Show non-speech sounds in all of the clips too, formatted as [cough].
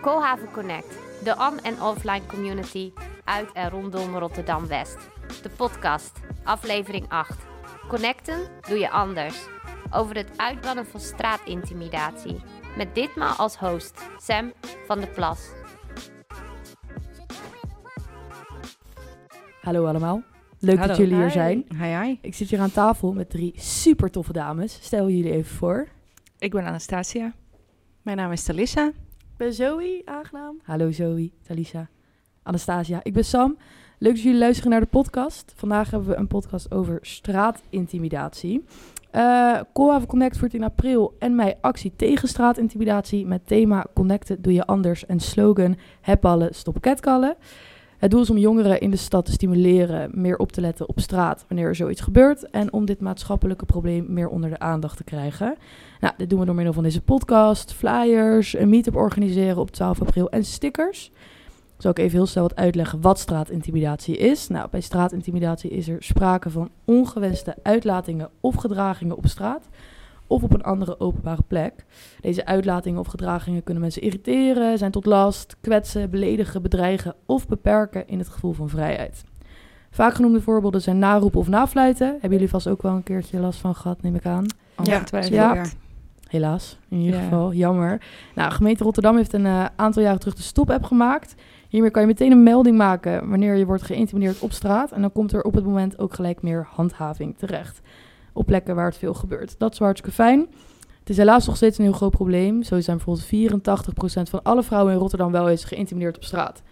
Koolhaven Connect, de on- en offline community uit en rondom Rotterdam-West. De podcast, aflevering 8. Connecten doe je anders. Over het uitbannen van straatintimidatie. Met ditmaal als host Sam van de Plas. Hallo allemaal. Leuk Hallo. dat jullie hier Hi. zijn. Hi, hi. Ik zit hier aan tafel met drie super toffe dames. Stel jullie even voor. Ik ben Anastasia. Mijn naam is Talissa. Ben Zoe, aangenaam. Hallo Zoe, Talisa, Anastasia. Ik ben Sam. Leuk dat jullie luisteren naar de podcast. Vandaag hebben we een podcast over straatintimidatie. Koolhaven Connect voert in april en mei actie tegen straatintimidatie met thema Connecten doe je anders en slogan Heb ballen, stop catcallen. Het doel is om jongeren in de stad te stimuleren meer op te letten op straat wanneer er zoiets gebeurt en om dit maatschappelijke probleem meer onder de aandacht te krijgen. Nou, dit doen we door middel van deze podcast, flyers, een meetup organiseren op 12 april en stickers. Zal ik even heel snel wat uitleggen wat straatintimidatie is. Nou, bij straatintimidatie is er sprake van ongewenste uitlatingen of gedragingen op straat of op een andere openbare plek. Deze uitlatingen of gedragingen kunnen mensen irriteren, zijn tot last, kwetsen, beledigen, bedreigen of beperken in het gevoel van vrijheid. Vaak genoemde voorbeelden zijn naroepen of nafluiten. Hebben jullie vast ook wel een keertje last van gehad, neem ik aan. Ongetwijfeld. Ja. Helaas, in ieder Ja. geval. Jammer. Nou, gemeente Rotterdam heeft een eh, aantal jaren terug de Stop-app gemaakt. Hiermee kan je meteen een melding maken wanneer je wordt geïntimideerd op straat. En dan komt er op het moment ook gelijk meer handhaving terecht. Op plekken waar het veel gebeurt. Dat is wel hartstikke fijn. Het is helaas nog steeds een heel groot probleem. Zo zijn bijvoorbeeld 84% van alle vrouwen in Rotterdam wel eens geïntimideerd op straat.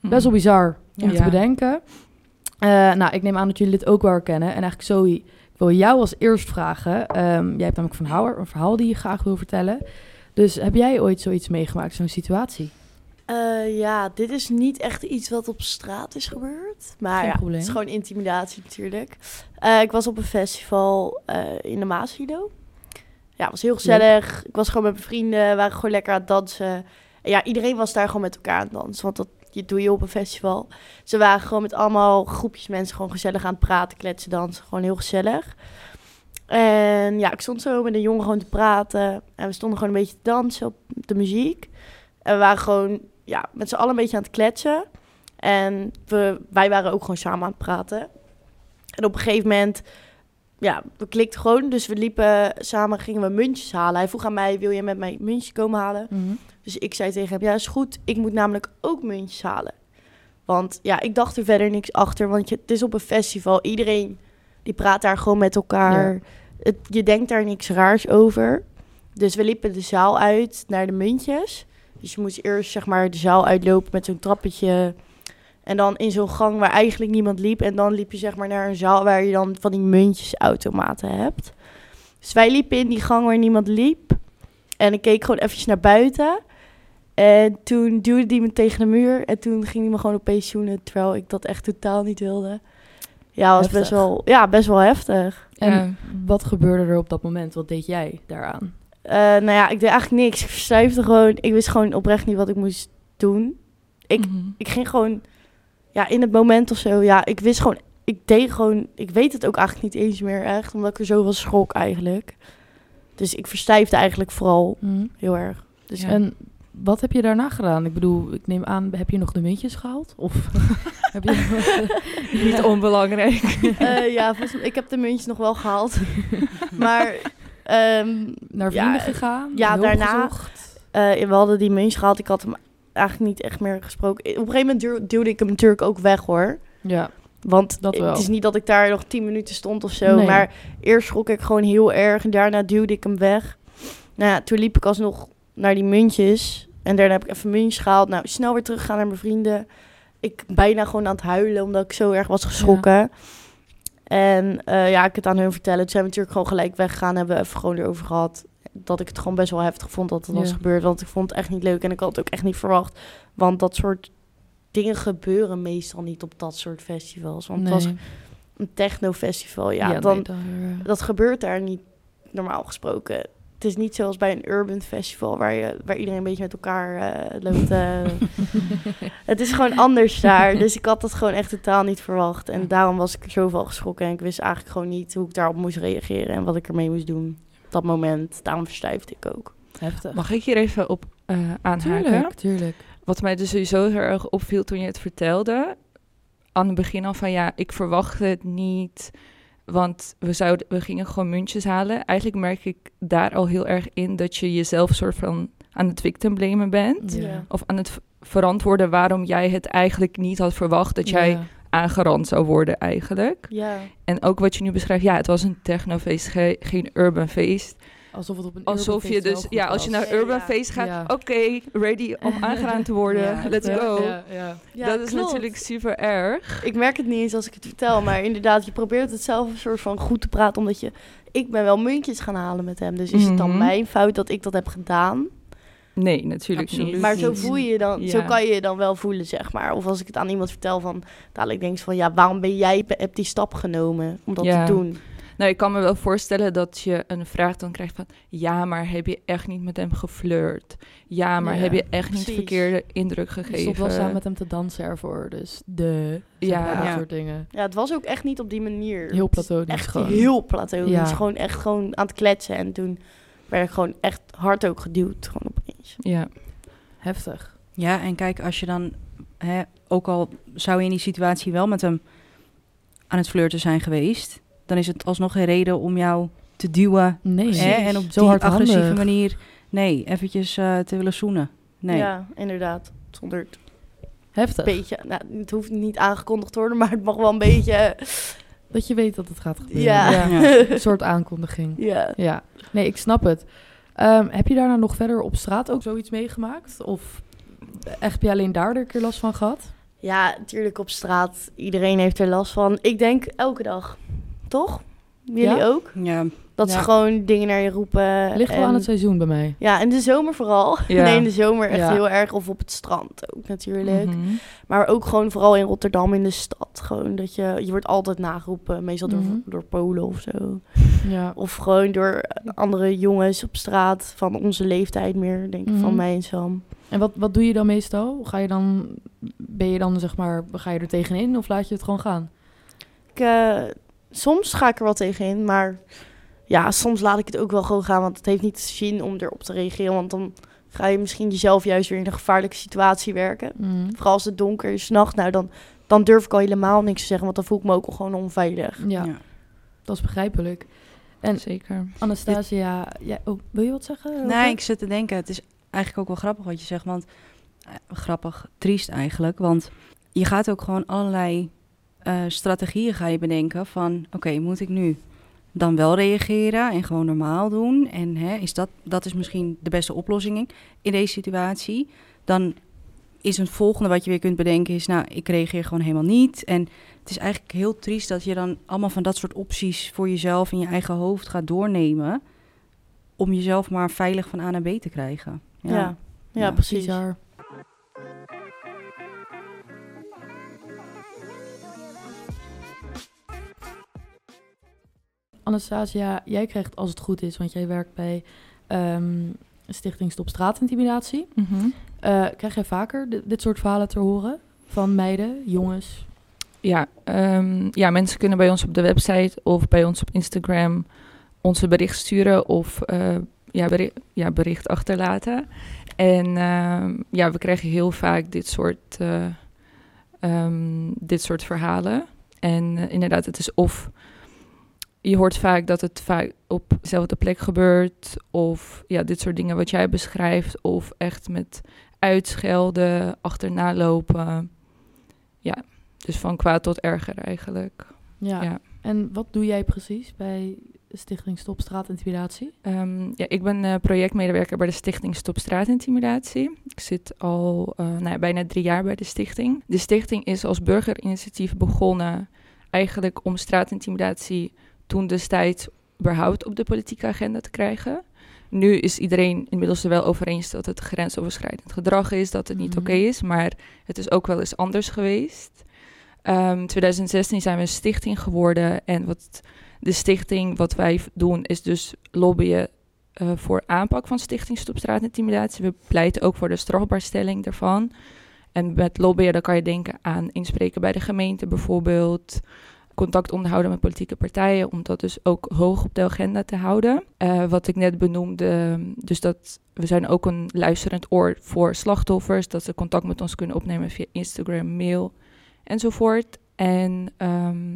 Best wel bizar om Ja. te bedenken. Eh, nou, ik neem aan dat jullie dit ook wel herkennen. En eigenlijk Zoe, ik wil jou als eerst vragen. Ehm, jij hebt namelijk van Houwer een verhaal die je graag wil vertellen. Dus heb jij ooit zoiets meegemaakt, zo'n situatie? Eh, ja, dit is niet echt iets wat op straat is gebeurd. Maar Geen ja, probleem. het is gewoon intimidatie natuurlijk. Eh, ik was op een festival eh, in de Maasilo. Ja, het was heel gezellig. Ik was gewoon met mijn vrienden, we waren gewoon lekker aan het dansen. En ja, iedereen was daar gewoon met elkaar aan het dansen. Want dat je, doe je op een festival. Ze waren gewoon met allemaal groepjes mensen gewoon gezellig aan het praten, kletsen, dansen. Gewoon heel gezellig. En ja, ik stond zo met een jongen gewoon te praten. En we stonden gewoon een beetje te dansen op de muziek. En we waren gewoon ja, met z'n allen een beetje aan het kletsen. En we, wij waren ook gewoon samen aan het praten. En op een gegeven moment, ja, we klikten gewoon. Dus we liepen samen, gingen we muntjes halen. Hij vroeg aan mij, wil je met mij muntjes komen halen? Dus ik zei tegen hem, ja, is goed. Ik moet namelijk ook muntjes halen. Want ja, ik dacht er verder niks achter. Want je, het is op een festival. Iedereen die praat daar gewoon met elkaar. Het, je denkt daar niks raars over. Dus we liepen de zaal uit naar de muntjes. Dus je moest eerst zeg maar de zaal uitlopen met zo'n trappetje. En dan in zo'n gang waar eigenlijk niemand liep. En dan liep je zeg maar naar een zaal waar je dan van die muntjesautomaten hebt. Dus wij liepen in die gang waar niemand liep. En ik keek gewoon eventjes naar buiten. En toen duwde die me tegen de muur. En toen ging hij me gewoon opeens zoenen. Terwijl ik dat echt totaal niet wilde. Ja, was best wel, ja, best wel heftig. En Ja. wat gebeurde er op dat moment? Wat deed jij daaraan? Eh, nou ja, ik deed eigenlijk niks. Ik verstijfde gewoon. Ik wist gewoon oprecht niet wat ik moest doen. Ik- Mhm. Ik ging gewoon, ja, in het moment of zo. Ja, ik wist gewoon, ik deed gewoon, ik weet het ook eigenlijk niet eens meer echt. Omdat ik er zo van schrok eigenlijk. Dus ik verstijfde eigenlijk vooral heel erg. Dus Ja. En wat heb je daarna gedaan? Ik bedoel, ik neem aan, heb je nog de muntjes gehaald? Of [laughs] heb je... Niet onbelangrijk. eh, ja, volgens mij, ik heb de muntjes nog wel gehaald. [laughs] maar ehm, naar Ja, vrienden gegaan? ja, daarna-? Eh, we hadden die muntjes gehaald. Ik had hem eigenlijk niet echt meer gesproken. Op een gegeven moment duw- duwde ik hem natuurlijk ook weg hoor. Ja, Want Dat wel. het is niet dat ik daar nog tien minuten stond of zo. Nee. Maar eerst schrok ik gewoon heel erg. En daarna duwde ik hem weg. Nou ja, toen liep ik alsnog naar die muntjes. En daarna heb ik even muntjes gehaald. Nou, snel weer teruggaan naar mijn vrienden. Ik bijna gewoon aan het huilen, omdat ik zo erg was geschrokken. En eh, ja, ik het aan hun vertellen. Toen zijn we natuurlijk gewoon gelijk weggegaan. Hebben we even gewoon erover gehad. Dat ik het gewoon best wel heftig vond dat het was Ja. gebeurd. Want ik vond het echt niet leuk. En ik had het ook echt niet verwacht. Want dat soort dingen gebeuren meestal niet op dat soort festivals. Want het was een technofestival. Ja, dan, dan dat gebeurt daar niet normaal gesproken. Het is niet zoals bij een urban festival waar, je, waar iedereen een beetje met elkaar eh, loopt. eh. [laughs] het is gewoon anders daar. Dus ik had dat gewoon echt totaal niet verwacht. En daarom was ik er zoveel geschrokken. En ik wist eigenlijk gewoon niet hoe ik daarop moest reageren en wat ik ermee moest doen. Op dat moment. Daarom verstijfde ik ook. Heftig. Mag ik hier even op eh, aanhaken. Tuurlijk, tuurlijk. Wat mij dus sowieso heel erg opviel toen je het vertelde. Aan het begin al van ja, ik verwachtte het niet. Want we, zouden, we gingen gewoon muntjes halen. Eigenlijk merk ik daar al heel erg in dat je jezelf soort van aan het victim blamen bent. Ja. Of aan het verantwoorden waarom jij het eigenlijk niet had verwacht dat jij Ja. aangerand zou worden eigenlijk. Ja. En ook wat je nu beschrijft, ja, het was een technofeest, ge- geen urban feest. Alsof het op een Alsof je dus, ja, als je naar urban Ja. feest gaat, Ja. oké, ready om [laughs] aangeraan te worden, Ja, let's go. Ja, ja. Ja, dat is klopt. natuurlijk super erg. Ik merk het niet eens als ik het vertel, maar inderdaad, je probeert het zelf een soort van goed te praten, omdat je... Ik ben wel muntjes gaan halen met hem, dus is het dan Mhm. mijn fout dat ik dat heb gedaan? Nee, natuurlijk Absoluut. niet. Maar zo voel je je dan, zo kan je je dan wel voelen, zeg maar. Of als ik het aan iemand vertel van, dadelijk denk je van, ja, waarom ben jij, heb die stap genomen om dat Ja. te doen? Nou, ik kan me wel voorstellen dat je een vraag dan krijgt van... Ja, maar heb je echt niet met hem geflirt? Ja, maar Ja, heb je echt niet verkeerde indruk Ik gegeven? stond wel samen met hem te dansen ervoor, dus de... Ja. Dat Ja. soort dingen. Ja, het was ook echt niet op die manier. Heel platonisch Echt gewoon. heel platonisch. Ja. Gewoon echt gewoon aan het kletsen. En toen werd ik gewoon echt hard ook geduwd, gewoon opeens. Ja, Heftig. Ja, en kijk, als je dan, hè, ook al zou je in die situatie wel met hem aan het flirten zijn geweest, dan is het alsnog geen reden om jou te duwen. Nee, Hè, en op zo die hardhandig. agressieve manier, nee, eventjes eh, te willen zoenen. Nee. Ja, inderdaad. Zonder het Heftig. beetje... Nou, het hoeft niet aangekondigd te worden, maar het mag wel een beetje... Dat je weet dat het gaat gebeuren. Ja. Ja. [laughs] Een soort aankondiging. Ja. Ja, nee, ik snap het. Ehm, heb je daarna nog verder op straat ook zoiets meegemaakt? Of echt heb je alleen daar er een keer last van gehad? Ja, natuurlijk op straat. Iedereen heeft er last van. Ik denk elke dag. Toch? Jullie Ja? ook? Ja, Dat Ja. ze gewoon dingen naar je roepen. Ligt wel en- aan het seizoen bij mij. Ja, in de zomer vooral. [laughs] Ja. Nee, in de zomer echt Ja. heel erg. Of op het strand ook natuurlijk. Mhm. Maar ook gewoon vooral in Rotterdam in de stad. Gewoon dat je... Je wordt altijd nageroepen. Meestal door, Mhm. door Polen of zo. Ja. Of gewoon door andere jongens op straat. Van onze leeftijd meer. Denk ik Mhm. van mij en Sam. En wat, wat doe je dan meestal? Ga je dan, ben je dan zeg maar, ga je er tegenin of laat je het gewoon gaan? Ik, eh, soms ga ik er wel tegenin, maar ja, soms laat ik het ook wel gewoon gaan, want het heeft niet zin om erop te reageren, want dan ga je misschien jezelf juist weer in een gevaarlijke situatie werken. Mhm. Vooral als het donker is, 's nacht, nou dan, dan durf ik al helemaal niks te zeggen, want dan voel ik me ook al gewoon onveilig. Ja, ja. dat is begrijpelijk. En Zeker. Anastasia, ja, oh, wil je wat zeggen? Nee, ik zit te denken, het is eigenlijk ook wel grappig wat je zegt, want eh, grappig, triest eigenlijk, want je gaat ook gewoon allerlei eh, strategieën ga je bedenken van, oké, moet ik nu dan wel reageren en gewoon normaal doen? En hè, is dat, dat is misschien de beste oplossing in deze situatie. Dan is het volgende wat je weer kunt bedenken is, nou, ik reageer gewoon helemaal niet. En het is eigenlijk heel triest dat je dan allemaal van dat soort opties voor jezelf in je eigen hoofd gaat doornemen om jezelf maar veilig van A naar B te krijgen. Ja, ja, Ja, precies. Bizar. Anastasia, jij krijgt als het goed is, want jij werkt bij ehm, Stichting Stop Straatintimidatie. Mhm. Eh, krijg jij vaker di- dit soort verhalen te horen van meiden, jongens? Ja, ehm, ja, mensen kunnen bij ons op de website of bij ons op Instagram onze bericht sturen of eh, ja, bericht, ja, bericht achterlaten. En ehm, ja, we krijgen heel vaak dit soort, eh, dit soort verhalen. En inderdaad, het is of je hoort vaak dat het vaak op dezelfde plek gebeurt, of ja, dit soort dingen wat jij beschrijft, of echt met uitschelden, achterna lopen. Ja, dus van kwaad tot erger eigenlijk. Ja. Ja. En wat doe jij precies bij Stichting Stop Straatintimidatie? Ehm, ja, ik ben eh, projectmedewerker bij de stichting Stop Straatintimidatie. Ik zit al eh, nou ja, bijna drie jaar bij de stichting. De stichting is als burgerinitiatief begonnen eigenlijk om straatintimidatie toen destijds überhaupt op de politieke agenda te krijgen. Nu is iedereen inmiddels er wel over eens dat het grensoverschrijdend gedrag is, dat het niet Mhm. oké is, maar het is ook wel eens anders geweest. Ehm 2016 zijn we een stichting geworden en wat de stichting, wat wij doen, is dus lobbyen eh, voor aanpak van Stichting Stop Straatintimidatie. We pleiten ook voor de strafbaarstelling daarvan. En met lobbyen, dan kan je denken aan inspreken bij de gemeente bijvoorbeeld. Contact onderhouden met politieke partijen, om dat dus ook hoog op de agenda te houden. Eh, wat ik net benoemde, dus dat we zijn ook een luisterend oor voor slachtoffers, dat ze contact met ons kunnen opnemen via Instagram, mail enzovoort. En ehm,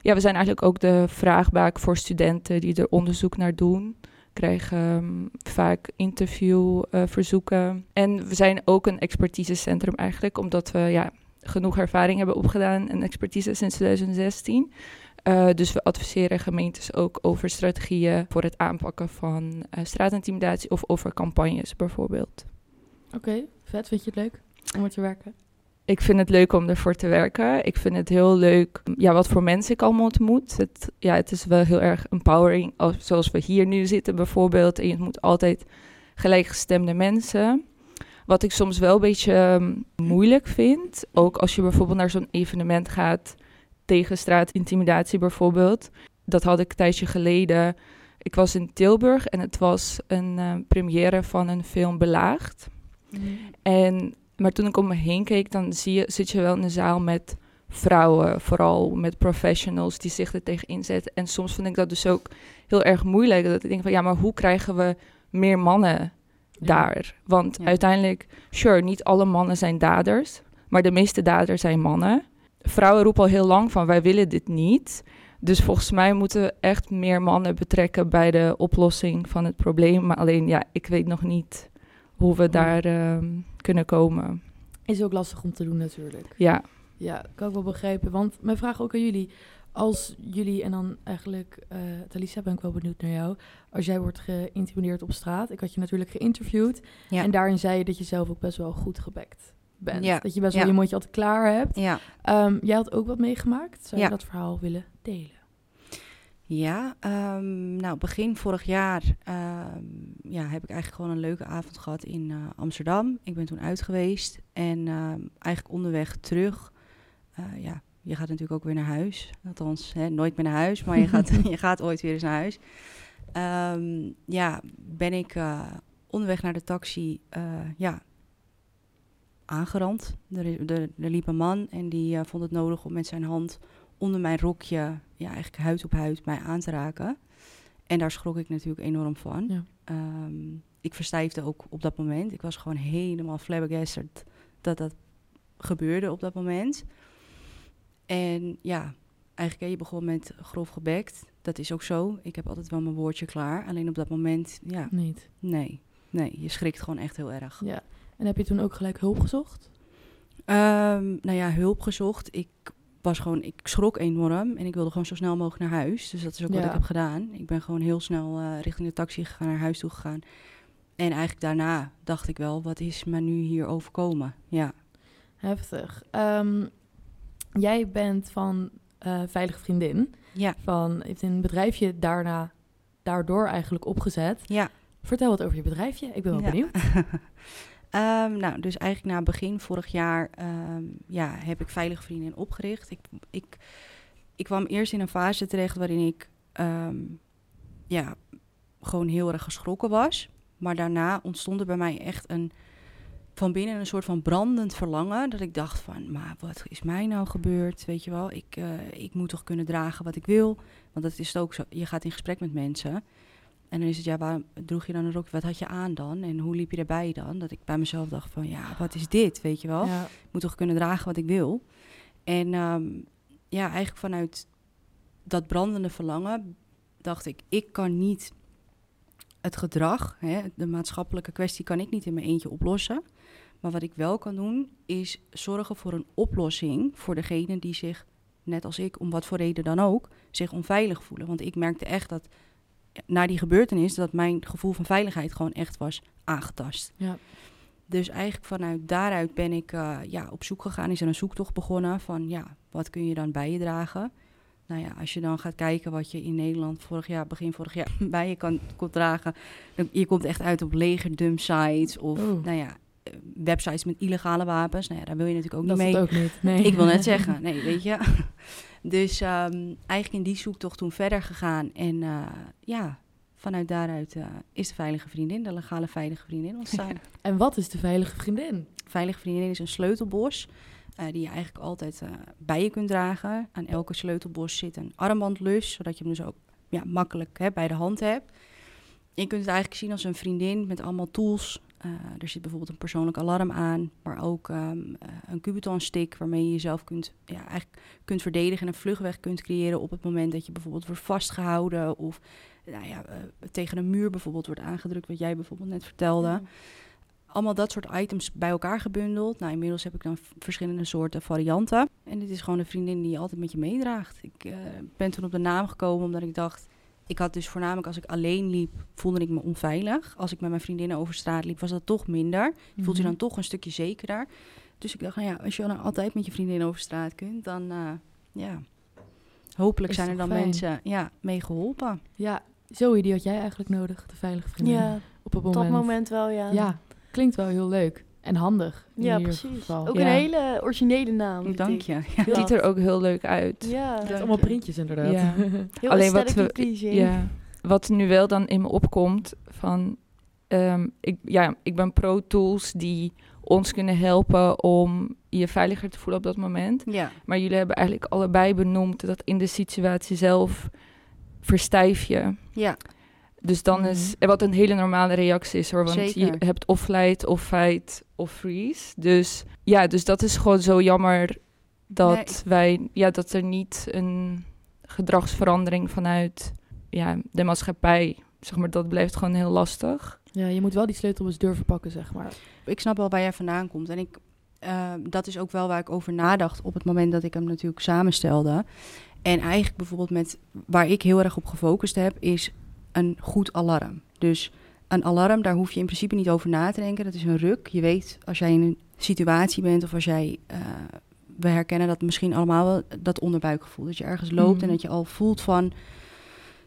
ja, we zijn eigenlijk ook de vraagbaak voor studenten die er onderzoek naar doen krijgen um, vaak interviewverzoeken. en we zijn ook een expertisecentrum eigenlijk, omdat we ja, genoeg ervaring hebben opgedaan en expertise sinds 2016. Uh, dus we adviseren gemeentes ook over strategieën voor het aanpakken van uh, straatintimidatie of over campagnes bijvoorbeeld. Oké, vet. Vind je het leuk om er te werken? Ik vind het leuk om ervoor te werken. Ik vind het heel leuk ja, wat voor mensen ik allemaal ontmoet. Het, ja, het is wel heel erg empowering, als, zoals we hier nu zitten bijvoorbeeld. En je ontmoet altijd gelijkgestemde mensen. Wat ik soms wel een beetje um, moeilijk vind, ook als je bijvoorbeeld naar zo'n evenement gaat tegen straatintimidatie bijvoorbeeld. Dat had ik een tijdje geleden. Ik was in Tilburg en het was een uh, première van een film Belaagd. Mm. En maar toen ik om me heen keek, dan zie je, zit je wel in een zaal met vrouwen, vooral met professionals die zich er tegen inzetten. En soms vind ik dat dus ook heel erg moeilijk. Dat ik denk van ja, maar hoe krijgen we meer mannen daar? Want ja. uiteindelijk, sure, niet alle mannen zijn daders, maar de meeste daders zijn mannen. Vrouwen roepen al heel lang van wij willen dit niet. Dus volgens mij moeten we echt meer mannen betrekken bij de oplossing van het probleem. Maar alleen, ja, ik weet nog niet hoe we daar uh, kunnen komen. Is ook lastig om te doen natuurlijk. Ja. Ja, kan ik wel begrijpen. Want mijn vraag ook aan jullie. Als jullie, en dan eigenlijk, uh, Talisa ben ik wel benieuwd naar jou. Als jij wordt geïntimideerd op straat. Ik had je natuurlijk geïnterviewd. Ja. En daarin zei je dat je zelf ook best wel goed gebekt bent. Ja. Dat je best wel ja. je mondje altijd klaar hebt. Ja. Um, jij had ook wat meegemaakt. Zou je dat verhaal willen delen? Ja, um, nou begin vorig jaar um, ja, heb ik eigenlijk gewoon een leuke avond gehad in uh, Amsterdam. Ik ben toen uit geweest en eigenlijk onderweg terug. Uh, ja, je gaat natuurlijk ook weer naar huis. Althans, hè, nooit meer naar huis, maar je gaat, [laughs] je gaat ooit weer eens naar huis. ja, ben ik uh, onderweg naar de taxi ja, aangerand. Er, er, er, liep een man en die vond het nodig om met zijn hand onder mijn rokje, ja, eigenlijk huid op huid, mij aan te raken. En daar schrok ik natuurlijk enorm van. Ja. Um, ik verstijfde ook op dat moment. Ik was gewoon helemaal flabbergasted dat dat gebeurde op dat moment. En ja, eigenlijk, je begon met grof gebekt. Dat is ook zo. Ik heb altijd wel mijn woordje klaar. Alleen op dat moment, ja. Niet? Nee, nee. Je schrikt gewoon echt heel erg. Ja. En heb je toen ook gelijk hulp gezocht? Um, nou ja, hulp gezocht. Ik was gewoon, ik schrok enorm en ik wilde gewoon zo snel mogelijk naar huis. Dus dat is ook ja. wat ik heb gedaan. Ik ben gewoon heel snel uh, richting de taxi gegaan, naar huis toe gegaan. En eigenlijk daarna dacht ik wel, wat is me nu hier overkomen? Ja. Heftig. Um, jij bent van uh, Veilige Vriendin. Ja. Van, heeft een bedrijfje daarna, daardoor eigenlijk opgezet. Ja. Vertel wat over je bedrijfje. Ik ben wel ja. benieuwd. Um, [laughs] nou, dus eigenlijk na begin vorig jaar um, ja, heb ik Veilige Vrienden opgericht. Ik, ik, ik kwam eerst in een fase terecht waarin ik um, ja, gewoon heel erg geschrokken was. Maar daarna ontstond er bij mij echt een van binnen een soort van brandend verlangen. Dat ik dacht van, maar wat is mij nou gebeurd? Weet je wel, ik, uh, ik moet toch kunnen dragen wat ik wil. Want dat is ook zo. Je gaat in gesprek met mensen. En dan is het, ja, waarom droeg je dan een rokje? Wat had je aan dan? En hoe liep je erbij dan? Dat ik bij mezelf dacht van, ja, wat is dit? Weet je wel? Ja. Ik moet toch kunnen dragen wat ik wil? En um, ja, eigenlijk vanuit dat brandende verlangen dacht ik, ik kan niet het gedrag, hè, de maatschappelijke kwestie kan ik niet in mijn eentje oplossen. Maar wat ik wel kan doen, is zorgen voor een oplossing voor degene die zich, net als ik, om wat voor reden dan ook, zich onveilig voelen. Want ik merkte echt dat na die gebeurtenis dat mijn gevoel van veiligheid gewoon echt was aangetast. Ja. Dus eigenlijk vanuit daaruit ben ik uh, ja, op zoek gegaan, is er een zoektocht begonnen van ja, wat kun je dan bij je dragen? Nou ja, als je dan gaat kijken wat je in Nederland vorig jaar, begin vorig jaar [laughs] bij je kan, kon dragen, dan, je komt echt uit op legerdump sites of oh. nou ja, websites met illegale wapens. Nou ja, daar wil je natuurlijk ook dat niet mee. Ook niet. Nee. Ik wil net zeggen, [laughs] nee, weet je. Dus um, eigenlijk in die zoektocht toen verder gegaan. En uh, ja, vanuit daaruit uh, is de Veilige Vriendin, de legale Veilige Vriendin ontstaan. [laughs] en wat is de Veilige Vriendin? Veilige Vriendin is een sleutelbos eh, die je eigenlijk altijd eh, bij je kunt dragen. Aan elke sleutelbos zit een armbandlus, zodat je hem dus ook ja, makkelijk hè, bij de hand hebt. Je kunt het eigenlijk zien als een vriendin met allemaal tools. Eh, er zit bijvoorbeeld een persoonlijk alarm aan, maar ook ehm, eh, een Cubiton stick waarmee je jezelf kunt, ja, eigenlijk kunt verdedigen en een vluchtweg kunt creëren op het moment dat je bijvoorbeeld wordt vastgehouden of nou ja, eh, tegen een muur bijvoorbeeld wordt aangedrukt, wat jij bijvoorbeeld net vertelde. Allemaal dat soort items bij elkaar gebundeld. Nou, inmiddels heb ik dan verschillende soorten varianten. En dit is gewoon een vriendin die je altijd met je meedraagt. Ik eh, ben toen op de naam gekomen omdat ik dacht... Ik had dus voornamelijk als ik alleen liep, voelde ik me onveilig. Als ik met mijn vriendinnen over straat liep, was dat toch minder. Je voelt je dan toch een stukje zekerder. Dus ik dacht, nou ja, als je dan altijd met je vriendin over straat kunt, dan eh, ja... Hopelijk Is zijn er dan fijn? mensen ja, mee geholpen. Ja, Zoe, die had jij eigenlijk nodig, de veilige vriendin. Ja, op het moment. dat moment wel, ja. Ja, klinkt wel heel leuk. En handig. in Ja, ieder precies. geval. Ook Ja. een hele originele naam. Dank je. Ja. Het ziet er ook heel leuk uit. Ja, Het is allemaal printjes inderdaad. Ja. [laughs] heel Alleen wat we- pleasing. Ja, wat nu wel dan in me opkomt van... ehm, ik, ja, ik ben pro-tools die ons kunnen helpen om je veiliger te voelen op dat moment. ja. Maar jullie hebben eigenlijk allebei benoemd dat in de situatie zelf verstijf je. Ja, Dus dan is, wat een hele normale reactie is hoor. Want Mhm. Zeker. je hebt of flight, of fight, of freeze. Dus ja, dus dat is gewoon zo jammer dat Nee, wij, ja, dat er niet een gedragsverandering vanuit ja, de maatschappij, zeg maar, dat blijft gewoon heel lastig. Ja, je moet wel die sleutelbus durven pakken, zeg maar. ik snap wel waar jij vandaan komt. En ik, eh, dat is ook wel waar ik over nadacht op het moment dat ik hem natuurlijk samenstelde. En eigenlijk bijvoorbeeld met waar ik heel erg op gefocust heb, is een goed alarm. Dus een alarm, daar hoef je in principe niet over na te denken. Dat is een ruk. Je weet als jij in een situatie bent of als jij. eh, we herkennen dat misschien allemaal wel, dat onderbuikgevoel. Dat je ergens loopt Mhm. en dat je al voelt van.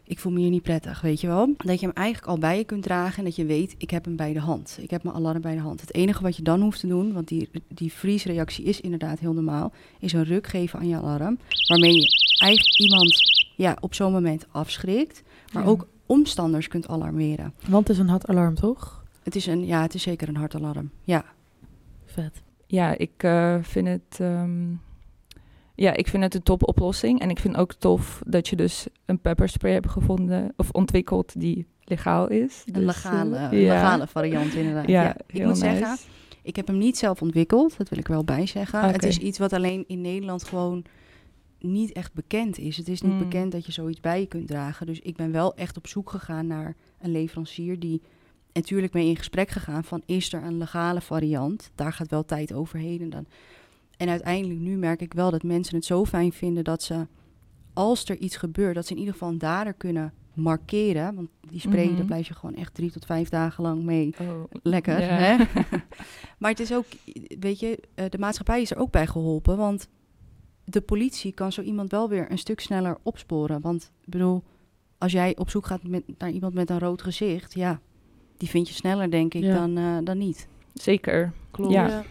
Ik voel me hier niet prettig, weet je wel. Dat je hem eigenlijk al bij je kunt dragen en dat je weet, ik heb hem bij de hand. Ik heb mijn alarm bij de hand. Het enige wat je dan hoeft te doen, want die, die freeze-reactie is inderdaad heel normaal, is een ruk geven aan je alarm. Waarmee je eigenlijk iemand ja, op zo'n moment afschrikt, maar Ja. ook omstanders kunt alarmeren. Want het is een hard alarm, toch? Het is, een, ja, het is zeker een hard alarm. Ja, Vet. Ja, ik eh, vind het. ehm, ja, ik vind het een topoplossing. En ik vind ook tof dat je dus een pepperspray hebt gevonden of ontwikkeld die legaal is. een Dus, legale, eh, legale variant inderdaad. Ja, Ja, ik moet nice. zeggen, ik heb hem niet zelf ontwikkeld, dat wil ik wel bijzeggen. Het Oké. is iets wat alleen in Nederland gewoon niet echt bekend is. Het is niet Mm. bekend dat je zoiets bij je kunt dragen. Dus ik ben wel echt op zoek gegaan naar een leverancier die... Natuurlijk mee in gesprek gegaan van, is er een legale variant? Daar gaat wel tijd overheen. En, dan... en uiteindelijk nu merk ik wel dat mensen het zo fijn vinden dat ze... Als er iets gebeurt, dat ze in ieder geval een dader kunnen markeren. Want die spray, Mhm. daar blijf je gewoon echt drie tot vijf dagen lang mee Oh, lekker. Hè? [laughs] maar het is ook, weet je, eh, de maatschappij is er ook bij geholpen. Want de politie kan zo iemand wel weer een stuk sneller opsporen. Want ik bedoel, als jij op zoek gaat met, naar iemand met een rood gezicht, ja, die vind je sneller, denk ik, Ja. dan, eh, dan niet. Zeker. Klopt. Ja.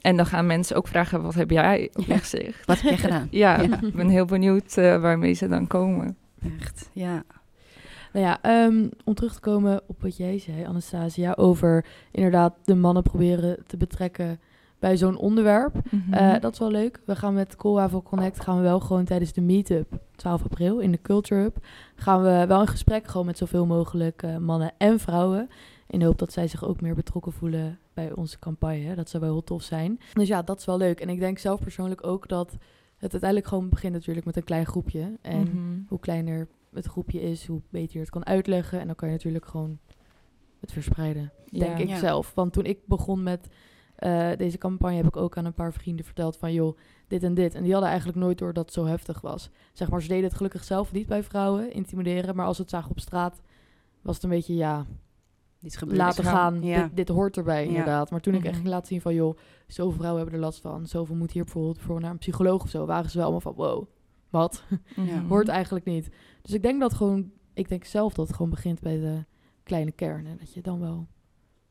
En dan gaan mensen ook vragen, wat heb jij op je Ja. gezicht? Wat heb jij gedaan? [laughs] Ja, Ja. ik ben heel benieuwd eh, waarmee ze dan komen. Echt, ja. Nou ja, ehm, om terug te komen op wat jij zei, Anastasia, over inderdaad de mannen proberen te betrekken bij zo'n onderwerp. Mhm. Eh, dat is wel leuk. We gaan met Coolhaven Connect gaan we wel gewoon tijdens de meetup, 12 april, in de Culture Hub, gaan we wel in gesprek gewoon met zoveel mogelijk eh, mannen en vrouwen. In de hoop dat zij zich ook meer betrokken voelen bij onze campagne. Dat zou wel heel tof zijn. Dus ja, dat is wel leuk. En ik denk zelf persoonlijk ook dat het uiteindelijk gewoon begint natuurlijk met een klein groepje. En Mhm. hoe kleiner het groepje is, hoe beter je het kan uitleggen. En dan kan je natuurlijk gewoon het verspreiden, denk ik Ja. zelf. Want toen ik begon met eh, deze campagne, heb ik ook aan een paar vrienden verteld van... joh, dit en dit. En die hadden eigenlijk nooit door dat het zo heftig was. Zeg maar, ze deden het gelukkig zelf niet bij vrouwen, intimideren. Maar als ze het zagen op straat, was het een beetje, ja, Dit gebeurt. laten gaan. Ja. Dit, dit hoort erbij, Ja. inderdaad. Maar toen ik Mhm. echt ging laten zien van... joh, zoveel vrouwen hebben er last van. Zoveel moet hier bijvoorbeeld voor naar een psycholoog of zo. Waren ze wel allemaal van, wow, wat? Ja. Mhm. [laughs] Hoort eigenlijk niet. Dus ik denk dat gewoon, ik denk zelf dat het gewoon begint bij de kleine kern. En dat je het dan wel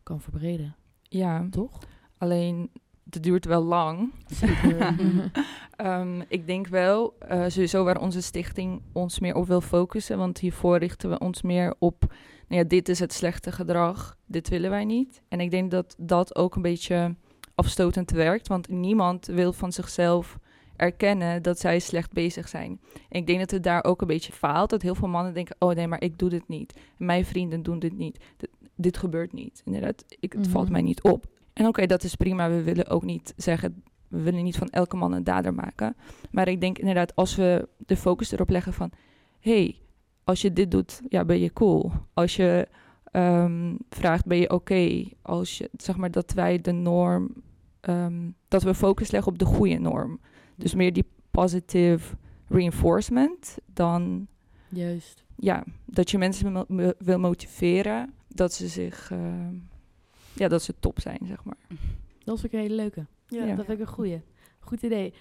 kan verbreden, Ja, toch? Alleen het duurt wel lang. [laughs] [laughs] Ehm, ik denk wel, eh, sowieso waar onze stichting ons meer op wil focussen. Want hiervoor richten we ons meer op, nou ja, dit is het slechte gedrag, dit willen wij niet. En ik denk dat dat ook een beetje afstotend werkt. Want niemand wil van zichzelf erkennen dat zij slecht bezig zijn. En ik denk dat het daar ook een beetje faalt. Dat heel veel mannen denken, oh nee, maar ik doe dit niet. Mijn vrienden doen dit niet. Dit, dit gebeurt niet. Inderdaad, ik, het valt Mhm. mij niet op. En oké, dat is prima. We willen ook niet zeggen, we willen niet van elke man een dader maken. Maar ik denk inderdaad, als we de focus erop leggen van... hey, als je dit doet, ja, ben je cool. Als je ehm, vraagt, ben je oké. Als je, zeg maar, dat wij de norm... ehm, dat we focus leggen op de goede norm. Dus meer die positive reinforcement dan... Juist. Ja, dat je mensen wil motiveren dat ze zich... ehm, ja, dat ze top zijn, zeg maar. [laughs] Dat vind ik een hele leuke. Ja. Ja. Dat vind ik een goeie. Goed idee.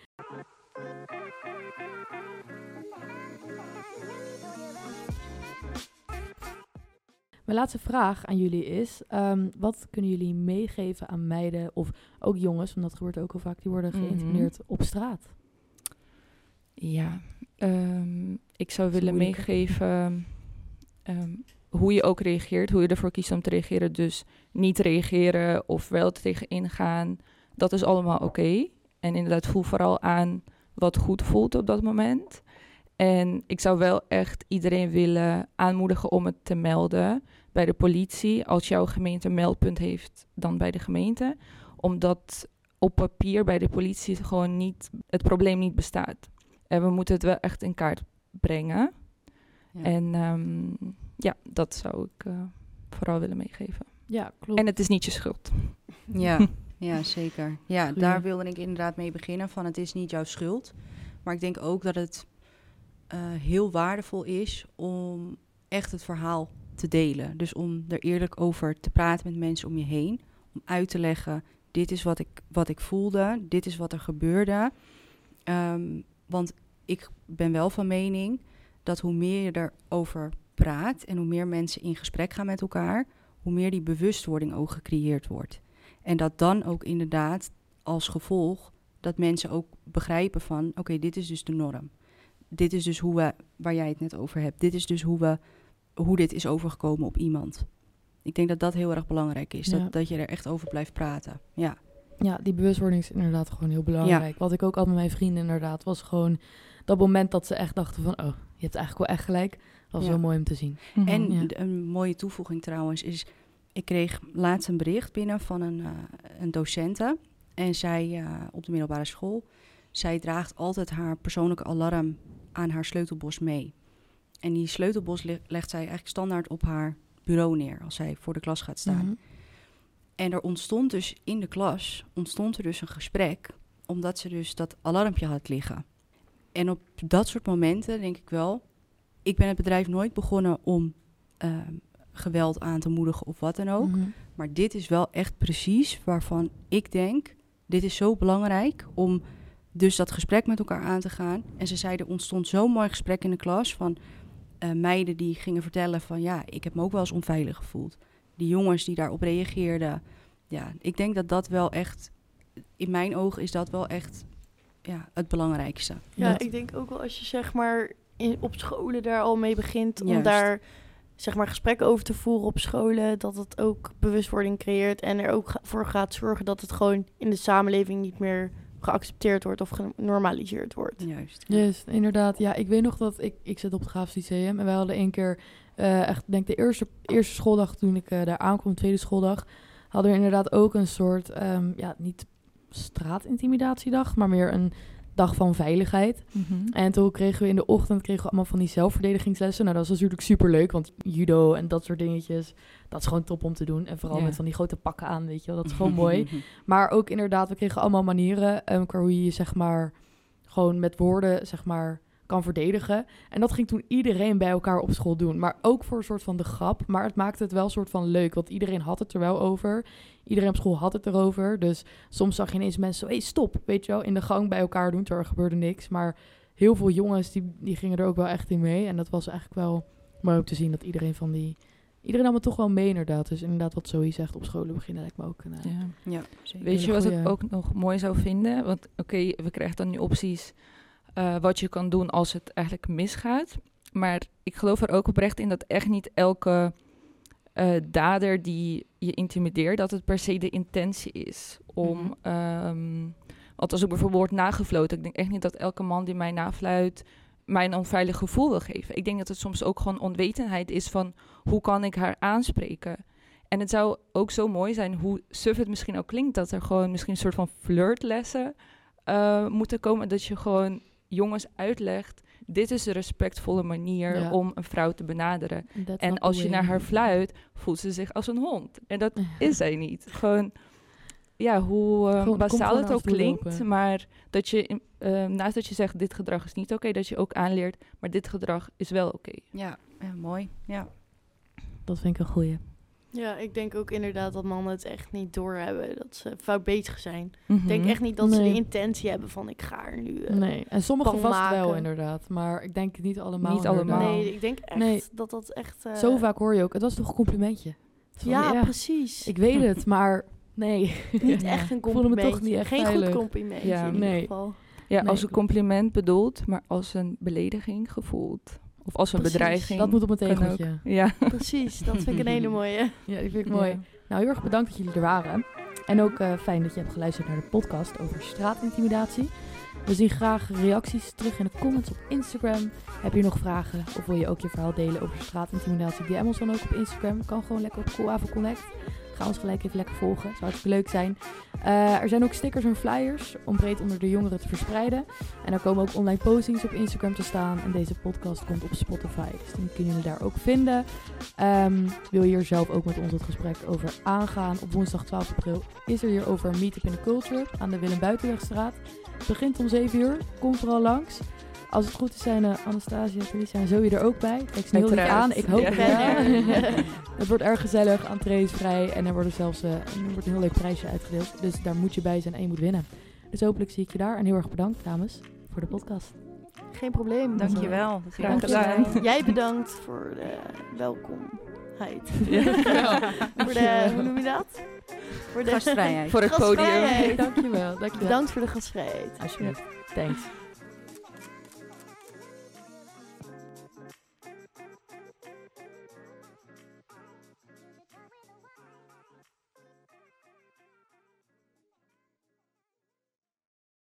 Mijn laatste vraag aan jullie is: ehm, wat kunnen jullie meegeven aan meiden of ook jongens, want dat gebeurt ook al vaak, die worden Mhm. geïntimideerd op straat? Ja, ehm, ik zou is willen moeilijk, meegeven ehm, hoe je ook reageert, hoe je ervoor kiest om te reageren. Dus niet reageren of wel er tegen ingaan, dat is allemaal oké. En inderdaad, voel vooral aan wat goed voelt op dat moment. En ik zou wel echt iedereen willen aanmoedigen om het te melden bij de politie. Als jouw gemeente een meldpunt heeft, dan bij de gemeente. Omdat op papier bij de politie gewoon niet, het probleem niet bestaat. En we moeten het wel echt in kaart brengen. Ja. En ehm, ja, dat zou ik eh, vooral willen meegeven. Ja, klopt. En het is niet je schuld. [laughs] Ja, [laughs] ja zeker. Ja, Goeie. daar wilde ik inderdaad mee beginnen. Van het is niet jouw schuld. Maar ik denk ook dat het eh, heel waardevol is om echt het verhaal te delen. Dus om er eerlijk over te praten met mensen om je heen. Om uit te leggen, dit is wat ik, wat ik voelde. Dit is wat er gebeurde. Ehm, want ik ben wel van mening dat hoe meer je erover praat... en hoe meer mensen in gesprek gaan met elkaar... hoe meer die bewustwording ook gecreëerd wordt. En dat dan ook inderdaad als gevolg dat mensen ook begrijpen van oké, dit is dus de norm. Dit is dus hoe we, waar jij het net over hebt. Dit is dus hoe we, hoe dit is overgekomen op iemand. Ik denk dat dat heel erg belangrijk is. Ja. Dat, dat je er echt over blijft praten. Ja, Ja, die bewustwording is inderdaad gewoon heel belangrijk. Wat ik ook had met mijn vrienden inderdaad, was gewoon dat moment dat ze echt dachten van, oh, je hebt eigenlijk wel echt gelijk. Dat was Ja. wel mooi om te zien. En Mhm. Ja. d- een mooie toevoeging trouwens is... Ik kreeg laatst een bericht binnen van een, eh, een docente. En zij eh, op de middelbare school... zij draagt altijd haar persoonlijke alarm aan haar sleutelbos mee. En die sleutelbos le- legt zij eigenlijk standaard op haar bureau neer... als zij voor de klas gaat staan. Mhm. En er ontstond dus in de klas ontstond er dus een gesprek... omdat ze dus dat alarmpje had liggen. En op dat soort momenten denk ik wel... ik ben het bedrijf nooit begonnen om ehm, geweld aan te moedigen of wat dan ook. Mhm. Maar dit is wel echt precies waarvan ik denk... dit is zo belangrijk om dus dat gesprek met elkaar aan te gaan. En ze zeiden, er ontstond zo'n mooi gesprek in de klas... van eh, meiden die gingen vertellen van... ja, ik heb me ook wel eens onveilig gevoeld. Die jongens die daarop reageerden. Ja, ik denk dat dat wel echt... in mijn ogen is dat wel echt ja, het belangrijkste. Ja, Dat- ik denk ook wel als je zeg maar in, op scholen daar al mee begint om Juist. daar zeg maar gesprekken over te voeren op scholen, dat het ook bewustwording creëert en er ook ga- voor gaat zorgen dat het gewoon in de samenleving niet meer geaccepteerd wordt of genormaliseerd wordt. Juist. Yes, inderdaad. Ja, ik weet nog dat ik, ik zit op het Graafs Lyceum en wij hadden één keer, eh, echt denk de eerste, eerste schooldag toen ik eh, daar aankwam, tweede schooldag, hadden we inderdaad ook een soort, ehm, ja, niet straatintimidatiedag, maar meer een dag van veiligheid. Mhm. En toen kregen we in de ochtend kregen we allemaal van die zelfverdedigingslessen. Nou, dat was natuurlijk super leuk, want judo en dat soort dingetjes, dat is gewoon top om te doen. En vooral met van die grote pakken aan, weet je wel, dat is gewoon [laughs] mooi. Maar ook inderdaad, we kregen allemaal manieren um, qua hoe je je zeg maar gewoon met woorden zeg maar kan verdedigen. En dat ging toen iedereen bij elkaar op school doen. Maar ook voor een soort van de grap. Maar het maakte het wel een soort van leuk. Want iedereen had het er wel over. Iedereen op school had het erover. Dus soms zag je ineens mensen zo... Hé, hey, stop, weet je wel. In de gang bij elkaar doen, terwijl er gebeurde niks. Maar heel veel jongens, die, die gingen er ook wel echt in mee. En dat was eigenlijk wel mooi om te zien dat iedereen van die... Iedereen nam het toch wel mee inderdaad. Dus inderdaad wat Zoe zegt, op scholen beginnen lijkt me ook een... eh, Ja. Ja, zeker. Weet je wat ik ook nog mooi zou vinden? Want oké, we krijgen dan nu opties eh, wat je kan doen als het eigenlijk misgaat. Maar ik geloof er ook oprecht in dat echt niet elke eh, dader die je intimideert, dat het per se de intentie is om. Ehm, want als ik bijvoorbeeld word nagefloten, ik denk echt niet dat elke man die mij nafluit mij een onveilig gevoel wil geven. Ik denk dat het soms ook gewoon onwetendheid is van hoe kan ik haar aanspreken. En het zou ook zo mooi zijn, hoe suf het misschien ook klinkt, dat er gewoon misschien een soort van flirtlessen eh, moeten komen. Dat je gewoon jongens uitlegt, dit is de respectvolle manier Ja. om een vrouw te benaderen. That's En als je naar haar fluit, voelt ze zich als een hond. En dat [laughs] is zij niet. Gewoon, ja, hoe Gewoon- kom basaal het ook klinkt. lopen. Maar dat je, in- eh, naast dat je zegt, dit gedrag is niet oké, dat je ook aanleert, maar dit gedrag is wel oké. Ja, ja, mooi. Ja. Dat vind ik een goeie. Ja, ik denk ook inderdaad dat mannen het echt niet doorhebben. Dat ze fout bezig zijn. Mhm. Ik denk echt niet dat ze de intentie hebben van ik ga er nu... eh, Nee, en sommige vast wel inderdaad. Maar ik denk niet allemaal. Niet allemaal. Nee, ik denk echt Nee. dat dat echt... eh, Zo vaak hoor je ook, het was toch een complimentje? Van, Ja, precies. Ik weet het, maar nee. [laughs] Niet Ja. echt een [laughs] Ik voelde me compliment. toch niet echt Geen veilig. goed compliment Ja. in ieder geval. Ja, Nee, als een compliment bedoeld, maar als een belediging gevoeld. Of als een Precies. bedreiging. Dat moet op een tegeltje. Ja. [laughs] Precies, dat vind ik een hele mooie. Ja, die vind ik mooi. Ja. Nou, heel erg bedankt dat jullie er waren. En ook eh, fijn dat je hebt geluisterd naar de podcast over straatintimidatie. We zien graag reacties terug in de comments op Instagram. Heb je nog vragen of wil je ook je verhaal delen over straatintimidatie? DM ons dan ook op Instagram. Kan gewoon lekker op Cool Connect. Ga ons gelijk even lekker volgen. Zou hartstikke leuk zijn. Eh, er zijn ook stickers en flyers om breed onder de jongeren te verspreiden. En er komen ook online postings op Instagram te staan. En deze podcast komt op Spotify. Dus die kunnen jullie daar ook vinden. Ehm, wil je hier zelf ook met ons het gesprek over aangaan? Op woensdag 12 april is er hier over Meetup in the Culture aan de Willem Buitenwegstraat. Het begint om 7 uur. Kom vooral langs. Als het goed is zijn uh, Anastasia en Felicia en Zoe er ook bij. Kijk ze heel lief Uiteraard. aan. Ik hoop Ja. het wel. [laughs] het wordt erg gezellig. Entree is vrij. En er wordt er zelfs eh, er wordt een heel leuk prijsje uitgedeeld. Dus daar moet je bij zijn en je moet winnen. Dus hopelijk zie ik je daar. En heel erg bedankt, dames, voor de podcast. Geen probleem. Dankjewel. Graag gedaan. Jij bedankt voor de welkomheid. Ja. [laughs] voor de, hoe noem je dat? Voor de Gastvrijheid. [laughs] Voor het podium. Dankjewel. Dankjewel. Bedankt voor de gastvrijheid. Alsjeblieft. Thanks.